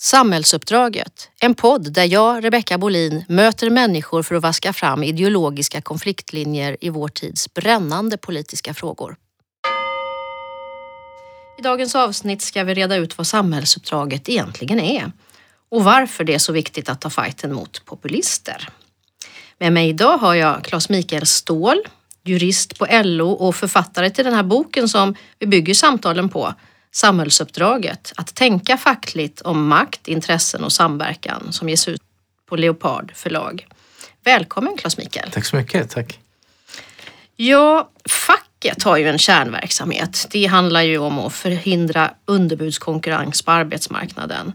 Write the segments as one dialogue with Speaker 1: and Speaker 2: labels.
Speaker 1: Samhällsuppdraget, en podd där jag, Rebecka Bolin, möter människor för att vaska fram ideologiska konfliktlinjer i vår tids brännande politiska frågor. I dagens avsnitt ska vi reda ut vad samhällsuppdraget egentligen är och varför det är så viktigt att ta fighten mot populister. Med mig idag har jag Claes Mikael Ståhl, jurist på LO och författare till den här boken som vi bygger samtalen på, Samhällsuppdraget, att tänka fackligt om makt, intressen och samverkan som ges ut på Leopard förlag. Välkommen Claes Mikael.
Speaker 2: Tack så mycket, tack.
Speaker 1: Ja, facket har ju en kärnverksamhet. Det handlar ju om att förhindra underbudskonkurrens på arbetsmarknaden.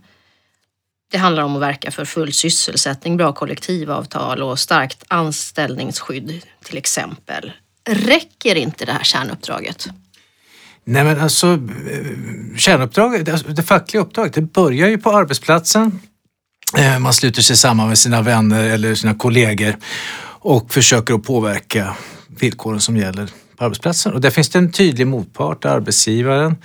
Speaker 1: Det handlar om att verka för full sysselsättning, bra kollektivavtal och starkt anställningsskydd till exempel. Räcker inte det här kärnuppdraget?
Speaker 2: Nej men alltså eh, kärnuppdraget, alltså, det fackliga uppdraget, det börjar ju på arbetsplatsen. Eh, man sluter sig samman med sina vänner eller sina kollegor och försöker att påverka villkoren som gäller på arbetsplatsen. Och där finns det en tydlig motpart, arbetsgivaren.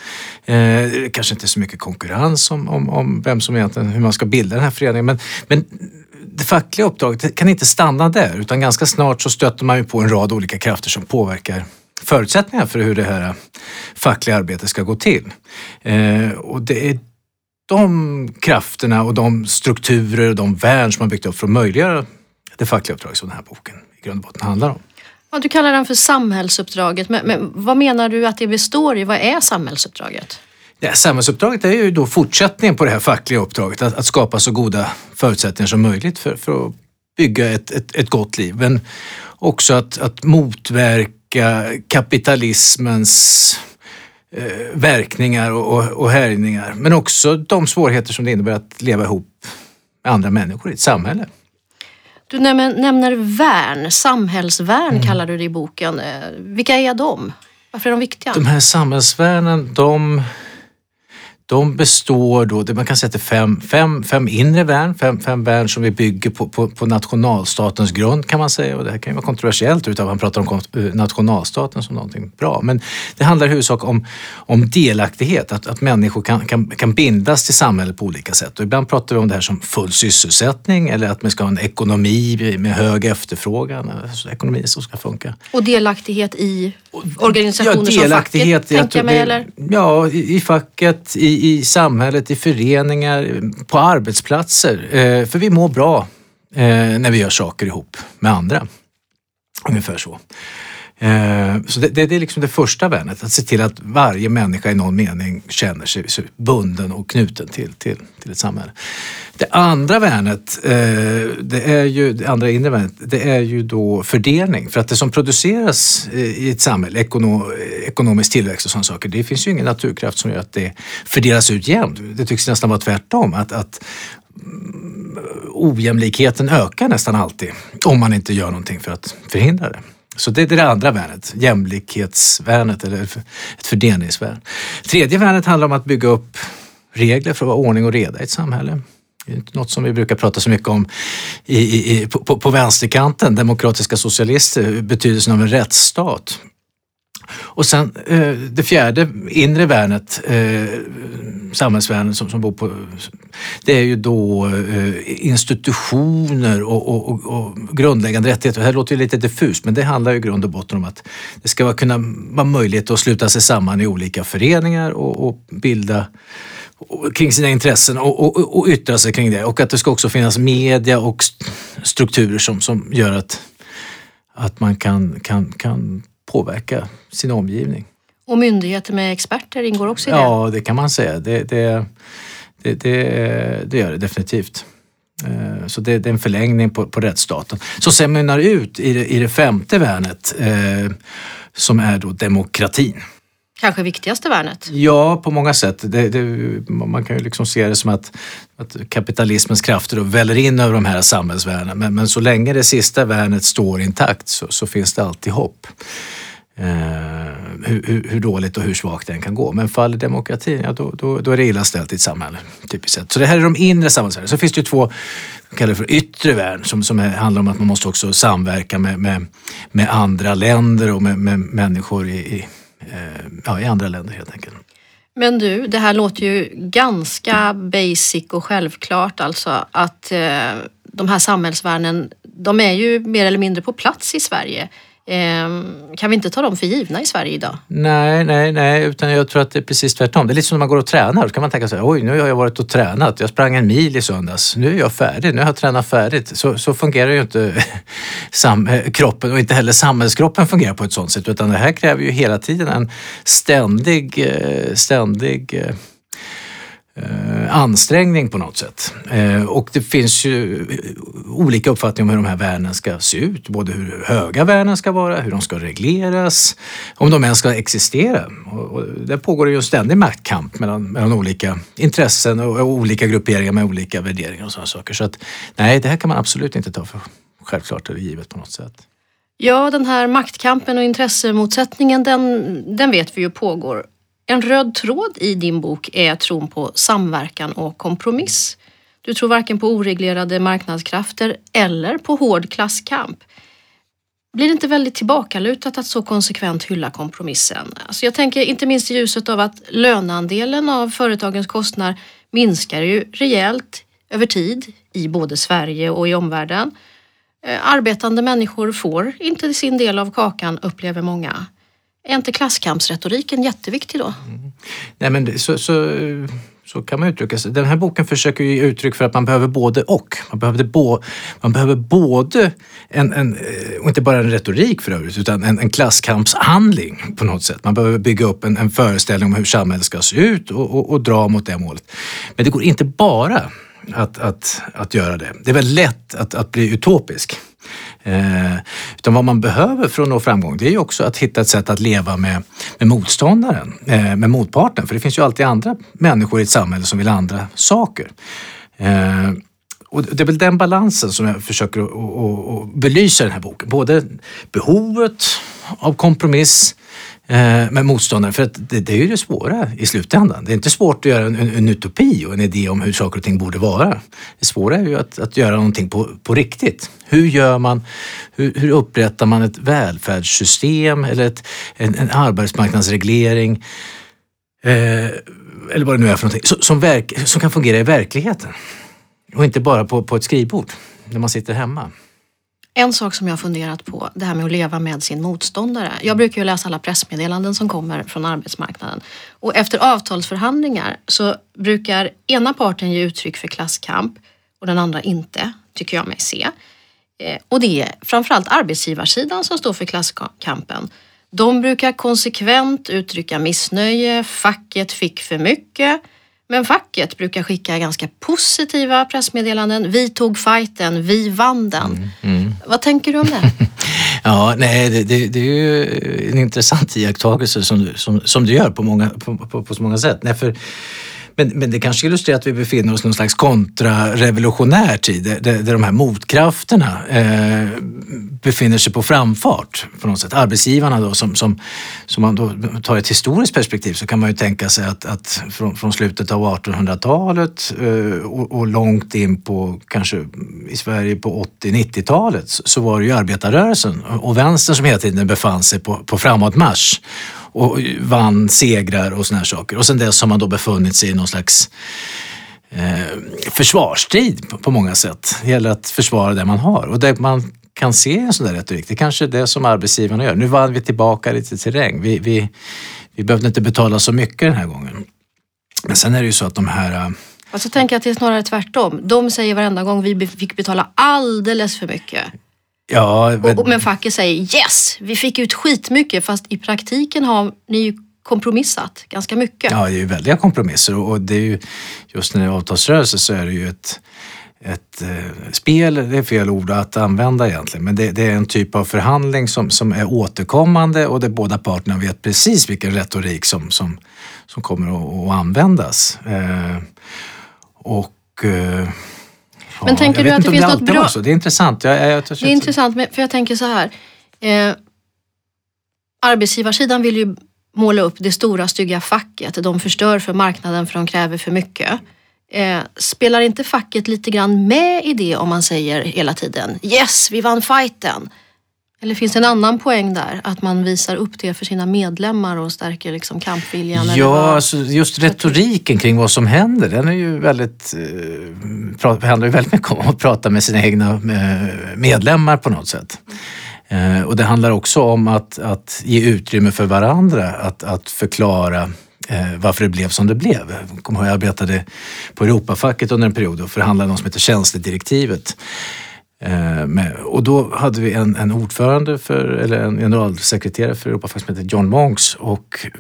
Speaker 2: Eh, kanske inte så mycket konkurrens om, om, om vem som egentligen, hur man ska bilda den här föreningen. Men, men det fackliga uppdraget kan inte stanna där utan ganska snart så stöter man ju på en rad olika krafter som påverkar förutsättningar för hur det här fackliga arbetet ska gå till. Eh, och det är de krafterna och de strukturer och de värn som man byggt upp för att möjliggöra det fackliga uppdraget som den här boken i grund och botten handlar om.
Speaker 1: Ja, du kallar den för samhällsuppdraget, men, men vad menar du att det består i? Vad är samhällsuppdraget?
Speaker 2: Ja, samhällsuppdraget är ju då fortsättningen på det här fackliga uppdraget, att, att skapa så goda förutsättningar som möjligt för, för att bygga ett, ett, ett gott liv. Men också att, att motverka kapitalismens eh, verkningar och, och, och härjningar. Men också de svårigheter som det innebär att leva ihop med andra människor i ett samhälle.
Speaker 1: Du nämner, nämner värn, samhällsvärn mm. kallar du det i boken. Eh, vilka är de? Varför är de viktiga?
Speaker 2: De här samhällsvärnen, de de består då, man kan säga att det är fem, fem, fem inre värn, fem, fem värn som vi bygger på, på, på nationalstatens grund kan man säga. Och det här kan ju vara kontroversiellt utan man pratar om eh, nationalstaten som någonting bra. Men det handlar i huvudsak om, om delaktighet, att, att människor kan, kan, kan bindas till samhället på olika sätt. Och ibland pratar vi om det här som full sysselsättning eller att man ska ha en ekonomi med hög efterfrågan, alltså ekonomi som ska funka.
Speaker 1: Och delaktighet i organisationer
Speaker 2: ja, delaktighet,
Speaker 1: som facket, tänker jag mig, eller?
Speaker 2: Ja, i, i facket, i, i samhället, i föreningar, på arbetsplatser. Eh, för vi mår bra eh, när vi gör saker ihop med andra. Ungefär så. Eh, så det, det, är liksom det första värnet, att se till att varje människa i någon mening känner sig bunden och knuten till, till, till ett samhälle. Det andra värnet, eh, det är ju, det andra inre värnet, det är ju då fördelning. För att det som produceras eh, i ett samhälle, ekono, ekonomisk tillväxt och sådana saker, det finns ju ingen naturkraft som gör att det fördelas ut jämnt. Det tycks nästan vara tvärtom. Att, att mm, ojämlikheten ökar nästan alltid om man inte gör någonting för att förhindra det. Så det är det andra värnet, jämlikhetsvärnet eller ett fördelningsvärn. Tredje värnet handlar om att bygga upp regler för att vara ordning och reda i ett samhälle. Det är inte något som vi brukar prata så mycket om i, i, på, på vänsterkanten, demokratiska socialister, betydelsen av en rättsstat. Och sen eh, det fjärde inre värnet, eh, samhällsvärnet som, som bor på, det är ju då eh, institutioner och, och, och, och, grundläggande rättigheter. Det här låter ju lite diffust men det handlar ju i grund och botten om att det ska kunna vara möjligt att sluta sig samman i olika föreningar och, och bilda kring sina intressen och, och, och yttra sig kring det. Och att det ska också finnas media och strukturer som, som gör att, att man kan, kan, kan påverka sin omgivning.
Speaker 1: Och myndigheter med experter ingår också i
Speaker 2: det? Ja, det kan man säga. Det, det, det, det, det gör det definitivt. Eh, så det, det, är en förlängning på, på rättsstaten. Så sen mynnar ut i det, i det femte värnet eh, som är då demokratin.
Speaker 1: Kanske viktigaste värnet?
Speaker 2: Ja, på många sätt. Det, det, man kan ju liksom se det som att, att kapitalismens krafter då väller in över de här samhällsvärnen. Men, men så länge det sista värnet står intakt så, så finns det alltid hopp. Eh, hur, hur, hur, dåligt och hur svagt den kan gå. Men faller demokratin, ja då, då, då är det illa ställt i ett samhälle. Typiskt sett. Så det här är de inre samhällsvärdena. Så finns det ju två, kallar det för yttre värn som, som är, handlar om att man måste också samverka med, med, med andra länder och med, med människor i, i, eh, ja, i andra länder helt enkelt.
Speaker 1: Men du, det här låter ju ganska basic och självklart alltså att eh, de här samhällsvärden, de är ju mer eller mindre på plats i Sverige. Ehm, kan vi inte ta dem för givna i Sverige idag?
Speaker 2: Nej, nej, nej, utan jag tror att det är precis tvärtom. Det är lite som när man går och tränar. Då kan man tänka sig, oj, nu har jag varit och tränat. Jag sprang en mil i söndags. Nu är jag färdig. Nu har jag tränat färdigt. Så, så fungerar ju inte sam eh, kroppen och inte heller samhällskroppen fungerar på ett sådant sätt. Utan det här kräver ju hela tiden en ständig, eh, ständig eh, eh, ansträngning på något sätt. Eh, och det finns ju olika uppfattningar om hur de här värdena ska se ut. Både hur höga värdena ska vara, hur de ska regleras, om de ens ska existera. Och, och där pågår det ju en ständig maktkamp mellan, mellan olika intressen och, och, olika grupperingar med olika värderingar och sådana saker. Så att nej, det här kan man absolut inte ta för självklart eller givet på något sätt.
Speaker 1: Ja, den här maktkampen och intressemotsättningen den, den vet vi ju pågår. En röd tråd i din bok är tron på samverkan och kompromiss. Du tror varken på oreglerade marknadskrafter eller på hård klasskamp. Blir det inte väldigt tillbakalutat att så konsekvent hylla kompromissen? Alltså jag tänker inte minst i ljuset av att löneandelen av företagens kostnader minskar ju rejält över tid i både Sverige och i omvärlden. Eh, arbetande människor får inte sin del av kakan upplever många. Är inte klasskampsretoriken jätteviktig då? Mm.
Speaker 2: Nej men så, så, så kan man uttrycka sig. Den här boken försöker ge uttryck för att man behöver både och. Man behöver, bo, man behöver både, en, en, eh, och inte bara en retorik för övrigt, utan en, en klasskampshandling på något sätt. Man behöver bygga upp en, en föreställning om hur samhället ska se ut och, och, och dra mot det målet. Men det går inte bara att, att, att göra det. Det är väldigt lätt att, att bli utopisk. Eh, utan vad man behöver för att nå framgång det är ju också att hitta ett sätt att leva med, med motståndaren, eh, med motparten. För det finns ju alltid andra människor i ett samhälle som vill andra saker. Eh, och det är väl den balansen som jag försöker att, att, att belysa i den här boken. Både behovet av kompromiss Eh, Eh, med motståndaren. För att det, det, är ju det svåra i slutändan. Det är inte svårt att göra en, en, en, utopi och en idé om hur saker och ting borde vara. Det svåra är ju att, att göra någonting på, på riktigt. Hur gör man, hur, hur upprättar man ett välfärdssystem eller ett, en, en arbetsmarknadsreglering eh, eller vad det nu är för någonting, som, som, verk, som kan fungera i verkligheten. Och inte bara på, på ett skrivbord när man sitter hemma.
Speaker 1: En sak som jag funderat på, det här med att leva med sin motståndare. Jag brukar ju läsa alla pressmeddelanden som kommer från arbetsmarknaden. Och efter avtalsförhandlingar så brukar ena parten ge uttryck för klasskamp och den andra inte, tycker jag mig se. Eh, och det är framförallt arbetsgivarsidan som står för klasskampen. De brukar konsekvent uttrycka missnöje, facket fick för mycket men facket brukar skicka ganska positiva pressmeddelanden. Vi tog fighten, vi vann den. Mm, mm. Vad tänker du om det?
Speaker 2: ja, nej, det, det, det, är ju en intressant iakttagelse som, som, som du gör på, många, på, på, på så många sätt. Nej, för men, men det kanske illustrerar att vi befinner oss i någon slags kontrarevolutionär tid där, där de här motkrafterna eh, befinner sig på framfart på något sätt. Arbetsgivarna då som, som, som man då tar ett historiskt perspektiv så kan man ju tänka sig att, att från, från slutet av 1800-talet eh, och, och, långt in på kanske i Sverige på 80-90-talet så var det ju arbetarrörelsen och vänstern som hela tiden befann sig på, på framåtmarsch och vann segrar och såna här saker. Och sen dess har man då befunnit sig i någon slags eh, försvarstid på, på, många sätt. Det gäller att försvara det man har och det man kan se en sån där retorik, det är kanske är det som arbetsgivarna gör. Nu vann vi tillbaka lite terräng. Vi, vi, vi behövde inte betala så mycket den här gången. Men sen är det ju så att de här eh,
Speaker 1: Och så tänker jag att det är snarare tvärtom. De säger varenda gång vi fick betala alldeles för mycket.
Speaker 2: Ja,
Speaker 1: men... Och, men facket säger yes, vi fick ut skitmycket fast i praktiken har ni ju kompromissat ganska mycket.
Speaker 2: Ja, det är ju väldiga kompromisser och det är ju just när det är avtalsrörelse så är det ju ett ett eh, spel, det är fel ord att använda egentligen, men det, det, är en typ av förhandling som, som är återkommande och där båda parterna vet precis vilken retorik som, som, som kommer att, att användas. Eh, och eh,
Speaker 1: men tänker du att det finns något bra?
Speaker 2: Så. Det är intressant. Jag, jag, jag,
Speaker 1: det är intressant, för jag tänker så här. Eh, arbetsgivarsidan vill ju måla upp det stora stygga facket. De förstör för marknaden för de kräver för mycket. Eh, spelar inte facket lite grann med i det om man säger hela tiden yes, vi vann fighten? Eller finns det en annan poäng där? Att man visar upp det för sina medlemmar och stärker liksom kampviljan?
Speaker 2: Ja,
Speaker 1: vad?
Speaker 2: alltså just retoriken kring vad som händer, den är ju väldigt, eh, handlar ju väldigt mycket om att prata med sina egna eh, medlemmar på något sätt. Eh, och det handlar också om att, att ge utrymme för varandra, att, att förklara eh, varför det blev som det blev. Jag arbetade på Europafacket under en period och förhandlade något som heter tjänstedirektivet. Eh, med, och då hade vi en, en ordförande för, eller en generalsekreterare för Europafacket som hette John Monks och eh,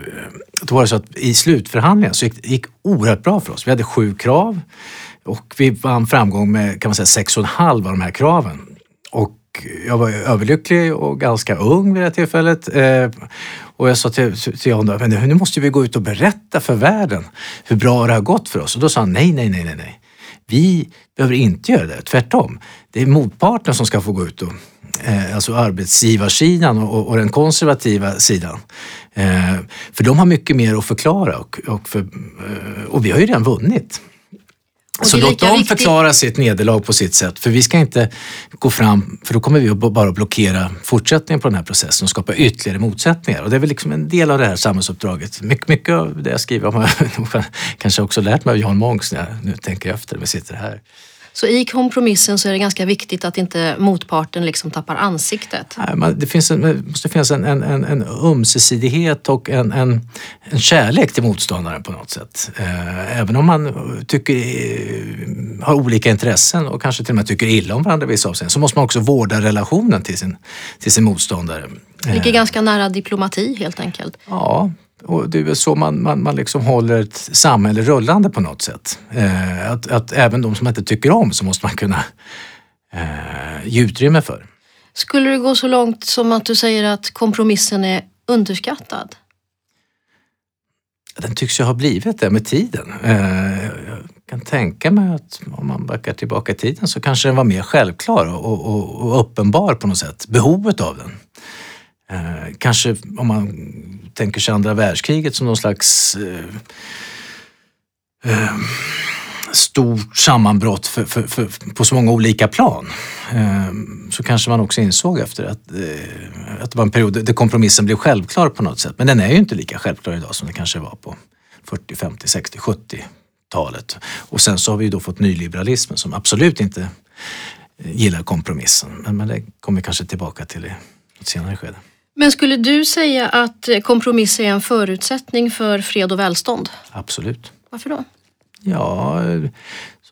Speaker 2: då var det så att i slutförhandlingen så gick det gick oerhört bra för oss. Vi hade sju krav och vi vann framgång med kan man säga sex och en halv av de här kraven. Och jag var överlycklig och ganska ung vid det här tillfället. Eh, och jag sa till, till John då, men nu nu måste vi gå ut och berätta för världen hur bra det har gått för oss. Och då sa han, nej, nej, nej, nej, nej. Vi behöver inte göra det, tvärtom. Det är motparten som ska få gå ut och eh, alltså arbetsgivarsidan och, och, den konservativa sidan. Eh, för de har mycket mer att förklara och, och, för, eh, och vi har ju redan vunnit.
Speaker 1: Och
Speaker 2: Så låt dem
Speaker 1: viktigt-
Speaker 2: förklara sitt nederlag på sitt sätt. För vi ska inte gå fram, för då kommer vi bara blockera fortsättningen på den här processen och skapa ytterligare motsättningar. Och det är väl liksom en del av det här samhällsuppdraget. My- mycket av det jag skriver om har jag kanske också lärt mig av Jan Monks när jag nu tänker efter när vi sitter här.
Speaker 1: Så i kompromissen så är det ganska viktigt att inte motparten liksom tappar ansiktet.
Speaker 2: Nej, det, finns en, det måste finnas en, en, en, en ömsesidighet och en, en, en kärlek till motståndaren på något sätt. Eh, även om man tycker, eh, har olika intressen och kanske till och med tycker illa om varandra i vissa avseenden så måste man också vårda relationen till sin, till sin motståndare.
Speaker 1: Ligger ganska nära diplomati helt enkelt.
Speaker 2: Ja, och det är väl så man, man, man liksom håller ett samhälle rullande på något sätt. Eh, att, att även de som man inte tycker om så måste man kunna eh, ge utrymme för.
Speaker 1: Skulle du gå så långt som att du säger att kompromissen är underskattad?
Speaker 2: Den tycks ju ha blivit det med tiden. Eh, Jag kan tänka mig att om man backar tillbaka i tiden så kanske den var mer självklar och, och, och uppenbar på något sätt. Behovet av den. Eh, Kanske om man tänker sig andra världskriget som någon slags eh, eh, stort sammanbrott för, för, för, på så många olika plan. Eh, så kanske man också insåg efter att, eh, att det var en period där kompromissen blev självklar på något sätt. Men den är ju inte lika självklar idag som det kanske var på 40, 50, 60, 70-talet. Och sen så har vi ju då fått nyliberalismen som absolut inte eh, gillar kompromissen. Men, men det kommer vi kanske tillbaka till i ett senare skede.
Speaker 1: Men skulle du säga att kompromiss är en förutsättning för fred och välstånd?
Speaker 2: Absolut.
Speaker 1: Varför då?
Speaker 2: Ja, eh,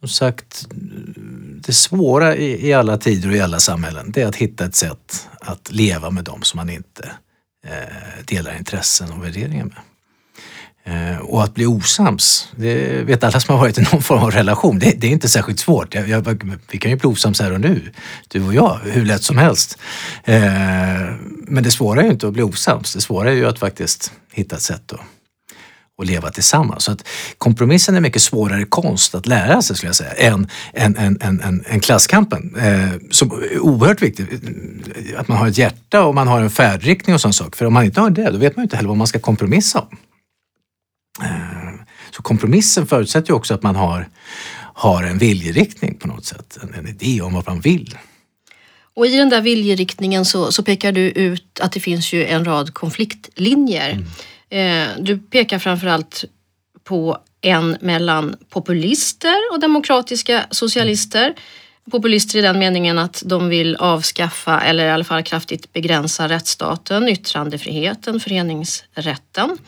Speaker 2: som sagt, det svåra i, i alla tider och i alla samhällen, det är att hitta ett sätt att leva med dem som man inte eh, delar intressen och värderingar med. Eh, och att bli osams, det vet alla som har varit i någon form av relation, det, det är inte särskilt svårt. Jag, jag, vi kan ju bli osams här och nu, du och jag, hur lätt som helst. Eh, men det svåra är ju inte att bli osams, det svåra är ju att faktiskt hitta ett sätt att att leva tillsammans. Så att kompromissen är mycket svårare konst att lära sig skulle jag säga än, än, än, än, än, än klasskampen. Eh, som är oerhört viktigt. Att man har ett hjärta och man har en färdriktning och sån sak. För om man inte har det, då vet man ju inte heller vad man ska kompromissa om. Eh, så kompromissen förutsätter ju också att man har, har en viljeriktning på något sätt. En, en idé om vad man vill.
Speaker 1: Och i den där viljeriktningen så, så pekar du ut att det finns ju en rad konfliktlinjer. Eh, du pekar framförallt på en mellan populister och demokratiska socialister. Populister i den meningen att de vill avskaffa eller i alla fall kraftigt begränsa rättsstaten, yttrandefriheten, föreningsrätten.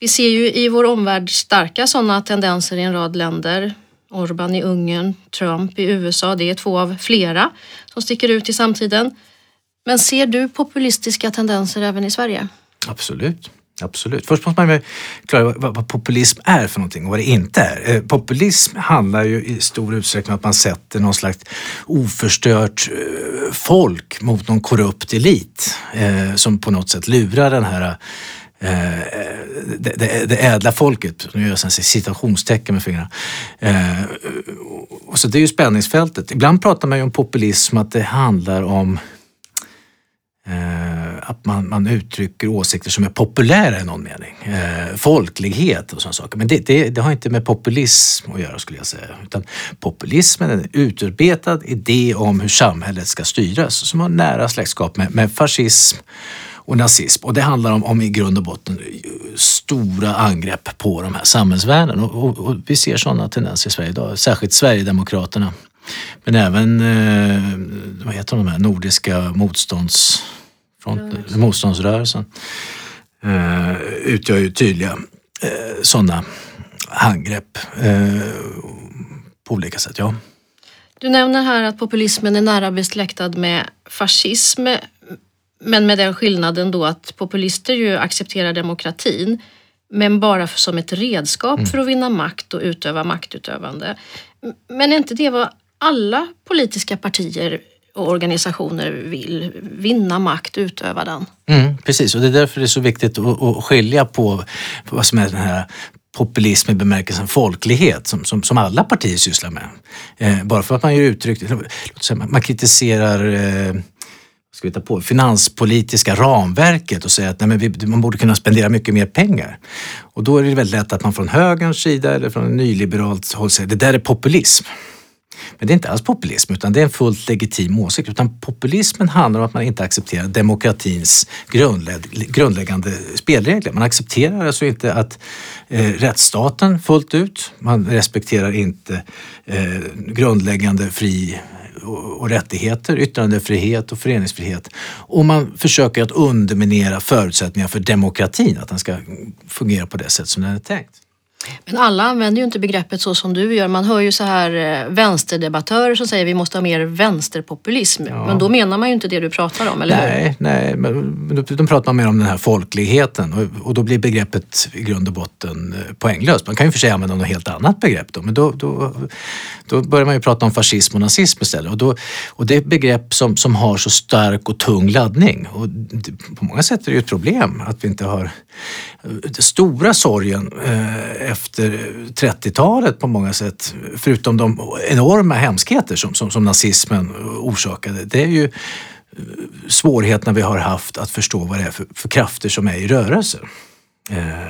Speaker 1: Vi ser ju i vår omvärld starka sådana tendenser i en rad länder. Orban i Ungern, Trump i USA, det är två av flera som sticker ut i samtiden. Men ser du populistiska tendenser även i Sverige?
Speaker 2: Absolut. Absolut. Först måste man ju klara vad, vad populism är för någonting och vad det inte är. Eh, populism handlar ju i stor utsträckning om att man sätter någon slags oförstört eh, folk mot någon korrupt elit eh, som på något sätt lurar den här Eh, det, det, det ädla folket, nu gör jag citationstecken med fingrarna. Eh, och så det är ju spänningsfältet. Ibland pratar man ju om populism att det handlar om eh, att man, man uttrycker åsikter som är populära i någon mening. Eh, folklighet och sådana saker. Men det, det, det, har inte med populism att göra skulle jag säga. Utan populismen är en utarbetad idé om hur samhället ska styras som har nära släktskap med, med fascism och nazism. Och det handlar om, om i grund och botten stora angrepp på de här samhällsvärdena. Och, och, och, vi ser sådana tendenser i Sverige idag, särskilt Sverigedemokraterna. Men även eh, vad heter de här nordiska motstånds, front, motståndsrörelsen eh, utgör ju tydliga eh, sådana angrepp eh, på olika sätt. Ja.
Speaker 1: Du nämner här att populismen är nära besläktad med fascism. Men med den skillnaden då att populister ju accepterar demokratin men bara som ett redskap mm. för att vinna makt och utöva maktutövande. Men är inte det vad alla politiska partier och organisationer vill? Vinna makt, utöva den.
Speaker 2: Mm, precis, och det är därför det är så viktigt att, att skilja på vad som är den här populism i bemärkelsen folklighet som, som, som alla partier sysslar med. Eh, bara för att man gör uttryck, man kritiserar eh, ska vi ta på, finanspolitiska ramverket och säga att nej, men vi, man borde kunna spendera mycket mer pengar. Och då är det väldigt lätt att man från högerns sida eller från nyliberalt håll säger det där är populism. Men det är inte alls populism utan det är en fullt legitim åsikt. Utan populismen handlar om att man inte accepterar demokratins grundläggande spelregler. Man accepterar alltså inte att eh, rättsstaten fullt ut, man respekterar inte eh, grundläggande fri och rättigheter, yttrandefrihet och föreningsfrihet. Och man försöker att underminera förutsättningar för demokratin, att den ska fungera på det sätt som den är tänkt.
Speaker 1: Men alla använder ju inte begreppet så som du gör. Man hör ju så här eh, vänsterdebattörer som säger att vi måste ha mer vänsterpopulism. Ja. Men då menar man ju inte det du pratar om, eller
Speaker 2: nej, hur? Nej, men då, då pratar man mer om den här folkligheten och, då blir begreppet i grund och botten eh, poänglöst. Man kan ju för sig använda något helt annat begrepp då, men då, då, då börjar man ju prata om fascism och nazism istället. Och, då, och det är begrepp som, som har så stark och tung laddning. Och det, på många sätt är det ju ett problem att vi inte har den stora sorgen eh, efter 30-talet på många sätt, förutom de enorma hemskheter som, som, som nazismen orsakade, det är ju eh, svårigheterna vi har haft att förstå vad det är för, för krafter som är i rörelse. Eh,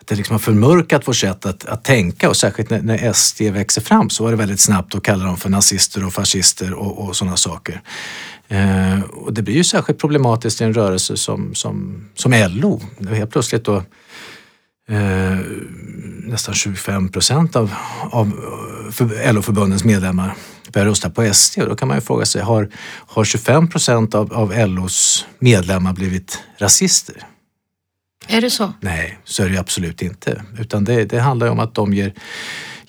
Speaker 2: att det liksom har förmörkat vårt sätt att, att tänka och särskilt när, när SD växer fram så var det väldigt snabbt att kalla dem för nazister och fascister och, och sådana saker. Eh, och det blir ju särskilt problematiskt i en rörelse som, som, som LO. Helt plötsligt då eh, nästan 25 procent av, av LO-förbundens medlemmar börjar rösta på SD och då kan man ju fråga sig, har, har 25 procent av, av LOs medlemmar blivit rasister?
Speaker 1: Är det så?
Speaker 2: Nej, så är det absolut inte. Utan det, det handlar om att de ger,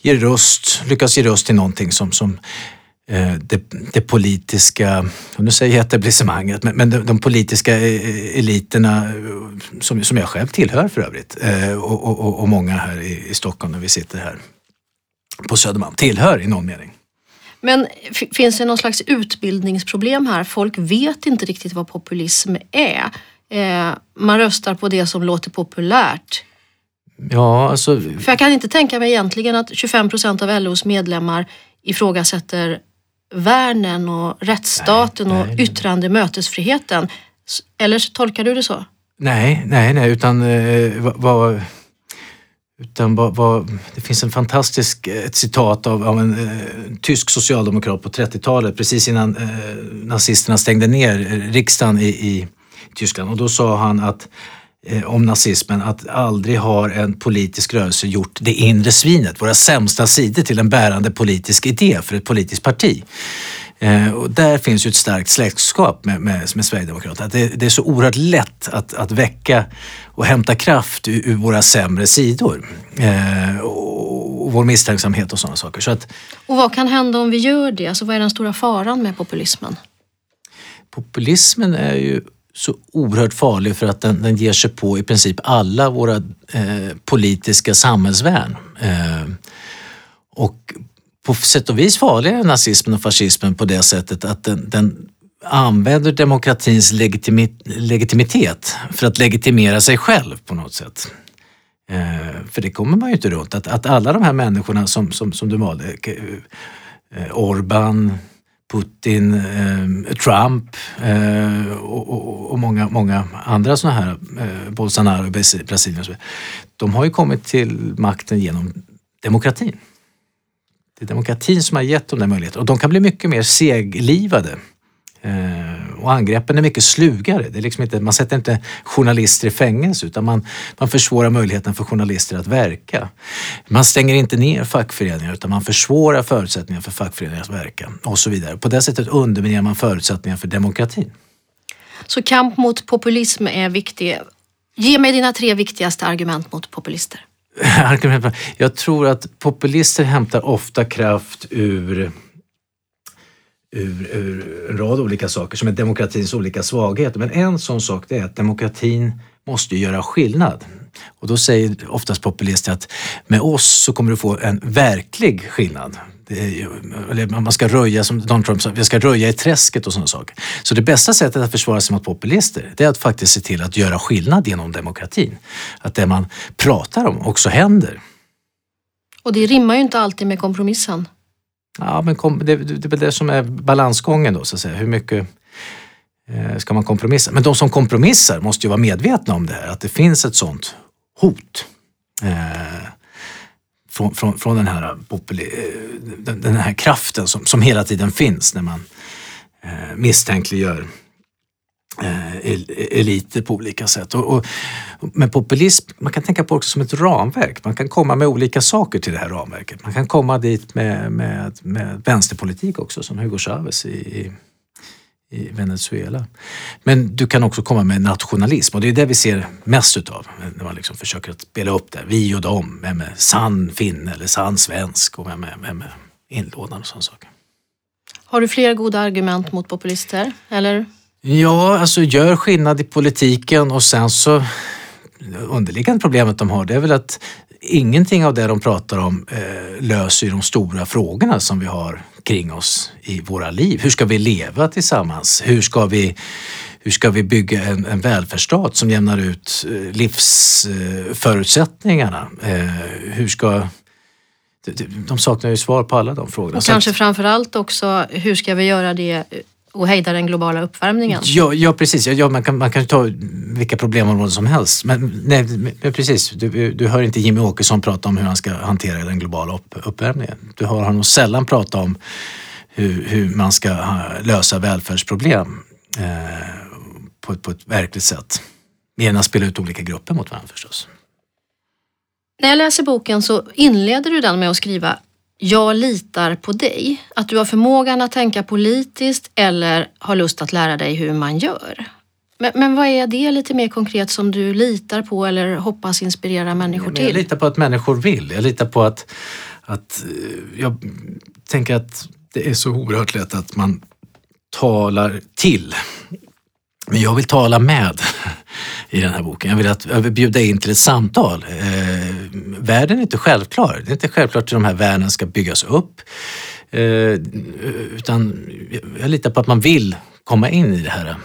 Speaker 2: ger röst, lyckas ge röst till någonting som, som det, det, politiska, nu säger jag etablissemanget, men, men de, de, politiska eh, eliterna som, som jag själv tillhör för övrigt eh, och, och, och många här i, i Stockholm när vi sitter här på Södermalm tillhör i någon mening.
Speaker 1: Men finns det någon slags utbildningsproblem här? Folk vet inte riktigt vad populism är. Eh, man röstar på det som låter populärt.
Speaker 2: Ja, alltså...
Speaker 1: För jag kan inte tänka mig egentligen att 25 procent av LOs medlemmar ifrågasätter värnen och rättsstaten nej, nej, och yttrande mötesfriheten. Eller tolkar du det så?
Speaker 2: Nej, nej, nej, utan eh, vad... Utan vad, vad, det finns en fantastisk ett citat av, av en eh, tysk socialdemokrat på 30-talet precis innan eh, nazisterna stängde ner riksdagen i, i Tyskland och då sa han att eh, om nazismen att aldrig har en politisk rörelse gjort det inre svinet, våra sämsta sidor till en bärande politisk idé för ett politiskt parti. Eh, och där finns ju ett starkt släktskap med, med, med Sverigedemokraterna. Det, det, är så oerhört lätt att, att väcka och hämta kraft ur, ur våra sämre sidor. Eh, och, och, vår misstänksamhet och sådana saker. Så att,
Speaker 1: och vad kan hända om vi gör det? Alltså, vad är den stora faran med populismen?
Speaker 2: Populismen är ju så oerhört farlig för att den, den ger sig på i princip alla våra eh, politiska samhällsvärn. Eh, och på sätt och vis farligare än nazismen och fascismen på det sättet att den, den använder demokratins legitimi, legitimitet för att legitimera sig själv på något sätt. Eh, för det kommer man ju inte runt, att, att alla de här människorna som, som, som du valde, eh, Orban, Putin, eh, Trump eh, och, och, och, många, många andra sådana här, eh, Bolsonaro, Brasilien och så De har ju kommit till makten genom demokratin. Det är demokratin som har gett dem den möjligheten och de kan bli mycket mer seglivade Eh, och angreppen är mycket slugare. Det är liksom inte, man sätter inte journalister i fängelse utan man, man försvårar möjligheten för journalister att verka. Man stänger inte ner fackföreningar utan man försvårar förutsättningarna för fackföreningar att verka och så vidare. På det sättet underminerar man förutsättningarna för demokratin.
Speaker 1: Så kamp mot populism är viktig. Ge mig dina tre viktigaste argument mot populister.
Speaker 2: Jag tror att populister hämtar ofta kraft ur ur, ur en rad olika saker som är demokratins olika svagheter. Men en sån sak det är att demokratin måste göra skillnad. Och då säger oftast populister att med oss så kommer du få en verklig skillnad. Är, man ska röja, som Donald Trump sa, vi ska röja i träsket och sådana saker. Så det bästa sättet att försvara sig mot populister det är att faktiskt se till att göra skillnad genom demokratin. Att det man pratar om också händer.
Speaker 1: Och det rimmar ju inte alltid med kompromissen.
Speaker 2: Ja, men kom, det, det är väl det som är balansgången då, så att säga. Hur mycket eh, ska man kompromissa? Men de som kompromissar måste ju vara medvetna om det här, att det finns ett sånt hot. Eh, från, från, från den, här populi, eh, den, den, här kraften som, som hela tiden finns när man eh, misstänkliggör Eh, eliter på olika sätt. Och, och, men populism, man kan tänka på också som ett ramverk. Man kan komma med olika saker till det här ramverket. Man kan komma dit med, med, med vänsterpolitik också som Hugo Chavez i, i Venezuela. Men du kan också komma med nationalism och det är det vi ser mest utav när man liksom försöker att spela upp det. Vi och dem, vem är sann finne eller sann svensk och vem är, vem är inlånad och sådana saker.
Speaker 1: Har du fler goda argument mot populister? Eller?
Speaker 2: Ja, alltså gör skillnad i politiken och sen så underliggande problemet de har det är väl att ingenting av det de pratar om eh, löser de stora frågorna som vi har kring oss i våra liv. Hur ska vi leva tillsammans? Hur ska vi, hur ska vi bygga en, en välfärdsstat som jämnar ut eh, livsförutsättningarna? Eh, hur ska de saknar ju svar på alla de frågorna.
Speaker 1: Och kanske framförallt också, hur ska vi göra det och hejda den globala uppvärmningen.
Speaker 2: Ja, ja precis. Ja, man, kan, man kan ta vilka problemområden som helst. Men, nej, men precis, du, du hör inte Jimmy Åkesson prata om hur han ska hantera den globala upp, uppvärmningen. Du hör honom sällan prata om hur, hur man ska lösa välfärdsproblem eh, på, på ett verkligt sätt. Mer än att spela ut olika grupper mot varandra förstås.
Speaker 1: När jag läser boken så inleder du den med att skriva jag litar på dig. Att du har förmågan att tänka politiskt eller har lust att lära dig hur man gör. Men, men vad är det lite mer konkret som du litar på eller hoppas inspirera människor till?
Speaker 2: Jag litar på att människor vill. Jag litar på att, att eh, jag tänker att det är så oerhört lätt att man talar till. Men jag vill tala med i den här boken. Jag vill, att, jag vill bjuda in till ett samtal. Eh, världen är inte självklar. Det är inte självklart hur de här världen ska byggas upp. Eh, utan jag litar på att man vill komma in i det här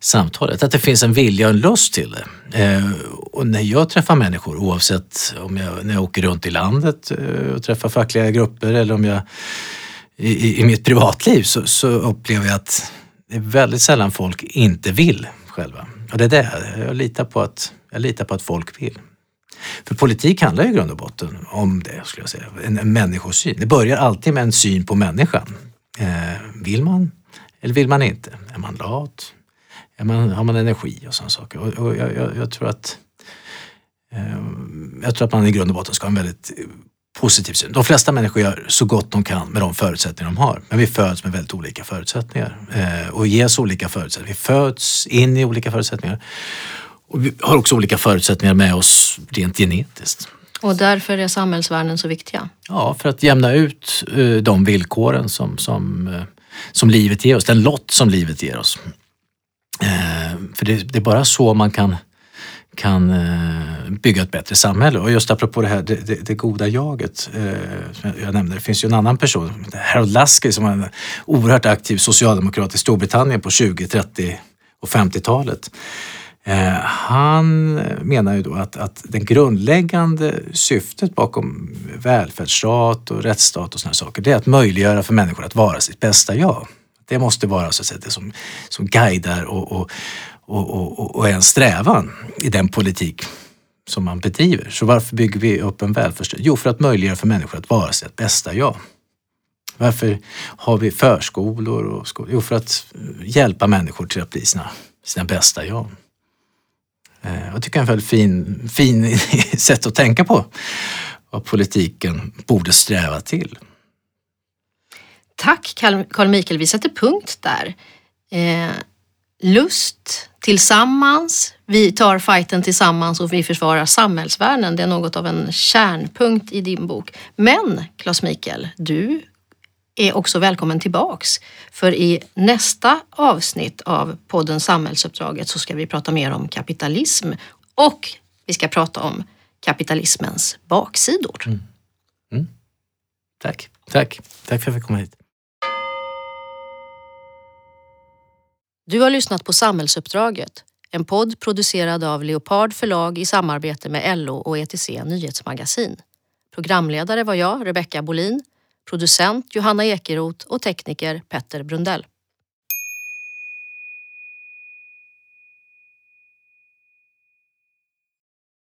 Speaker 2: samtalet. Att det finns en vilja och en lust till det. Eh, och när jag träffar människor, oavsett om jag, när jag åker runt i landet eh, och träffar fackliga grupper eller om jag i, i mitt privatliv så, så upplever jag att det är väldigt sällan folk inte vill själva. Och det är det, jag litar på att, jag litar på att folk vill. För politik handlar ju i grund och botten om det, skulle jag säga. En, en människosyn. Det börjar alltid med en syn på människan. Eh, vill man eller vill man inte? Är man lat? Är man, har man energi och sådana saker? Och, och jag, jag, jag, tror att eh, jag tror att man i grund och botten ska ha en väldigt positiv syn. De flesta människor gör så gott de kan med de förutsättningar de har. Men vi föds med väldigt olika förutsättningar eh, och ges olika förutsättningar. Vi föds in i olika förutsättningar och vi har också olika förutsättningar med oss rent genetiskt.
Speaker 1: Och därför är samhällsvärden så viktiga?
Speaker 2: Ja, för att jämna ut eh, de villkoren som, som, eh, som livet ger oss, den lott som livet ger oss. Eh, för det, det är bara så man kan kan eh, bygga ett bättre samhälle. Och just apropå det här det, det, det goda jaget eh, som jag nämnde, det finns ju en annan person, Harold Lasky som var en oerhört aktiv socialdemokrat i Storbritannien på 20, 30 och 50-talet. Eh, han menar ju då att, att det grundläggande syftet bakom välfärdsstat och rättsstat och sådana saker, det är att möjliggöra för människor att vara sitt bästa jag. Det måste vara så att säga, det som, som guidar och, och, och, och, och är en strävan i den politik som man bedriver. Så varför bygger vi upp en välfärdsstat? Jo, för att möjliggöra för människor att vara sitt bästa jag. Varför har vi förskolor och skolor? Jo, för att hjälpa människor till att bli sina, sina bästa jag. Eh, jag tycker det är en väldigt fin, fin sätt att tänka på vad politiken borde sträva till.
Speaker 1: Tack Carl Mikael, vi sätter punkt där. Eh, Lust tillsammans, vi tar fighten tillsammans och vi försvarar samhällsvärden. Det är något av en kärnpunkt i din bok. Men Claes Mikael, du är också välkommen tillbaks. För i nästa avsnitt av podden Samhällsuppdraget så ska vi prata mer om kapitalism och vi ska prata om kapitalismens baksidor. Mm.
Speaker 2: Mm. Tack, tack. Tack för att jag fick komma hit.
Speaker 1: Du har lyssnat på Samhällsuppdraget, en podd producerad av Leopard förlag i samarbete med LO och ETC Nyhetsmagasin. Programledare var jag, Rebecka Bolin, producent Johanna Ekeroth och tekniker Petter Brundell.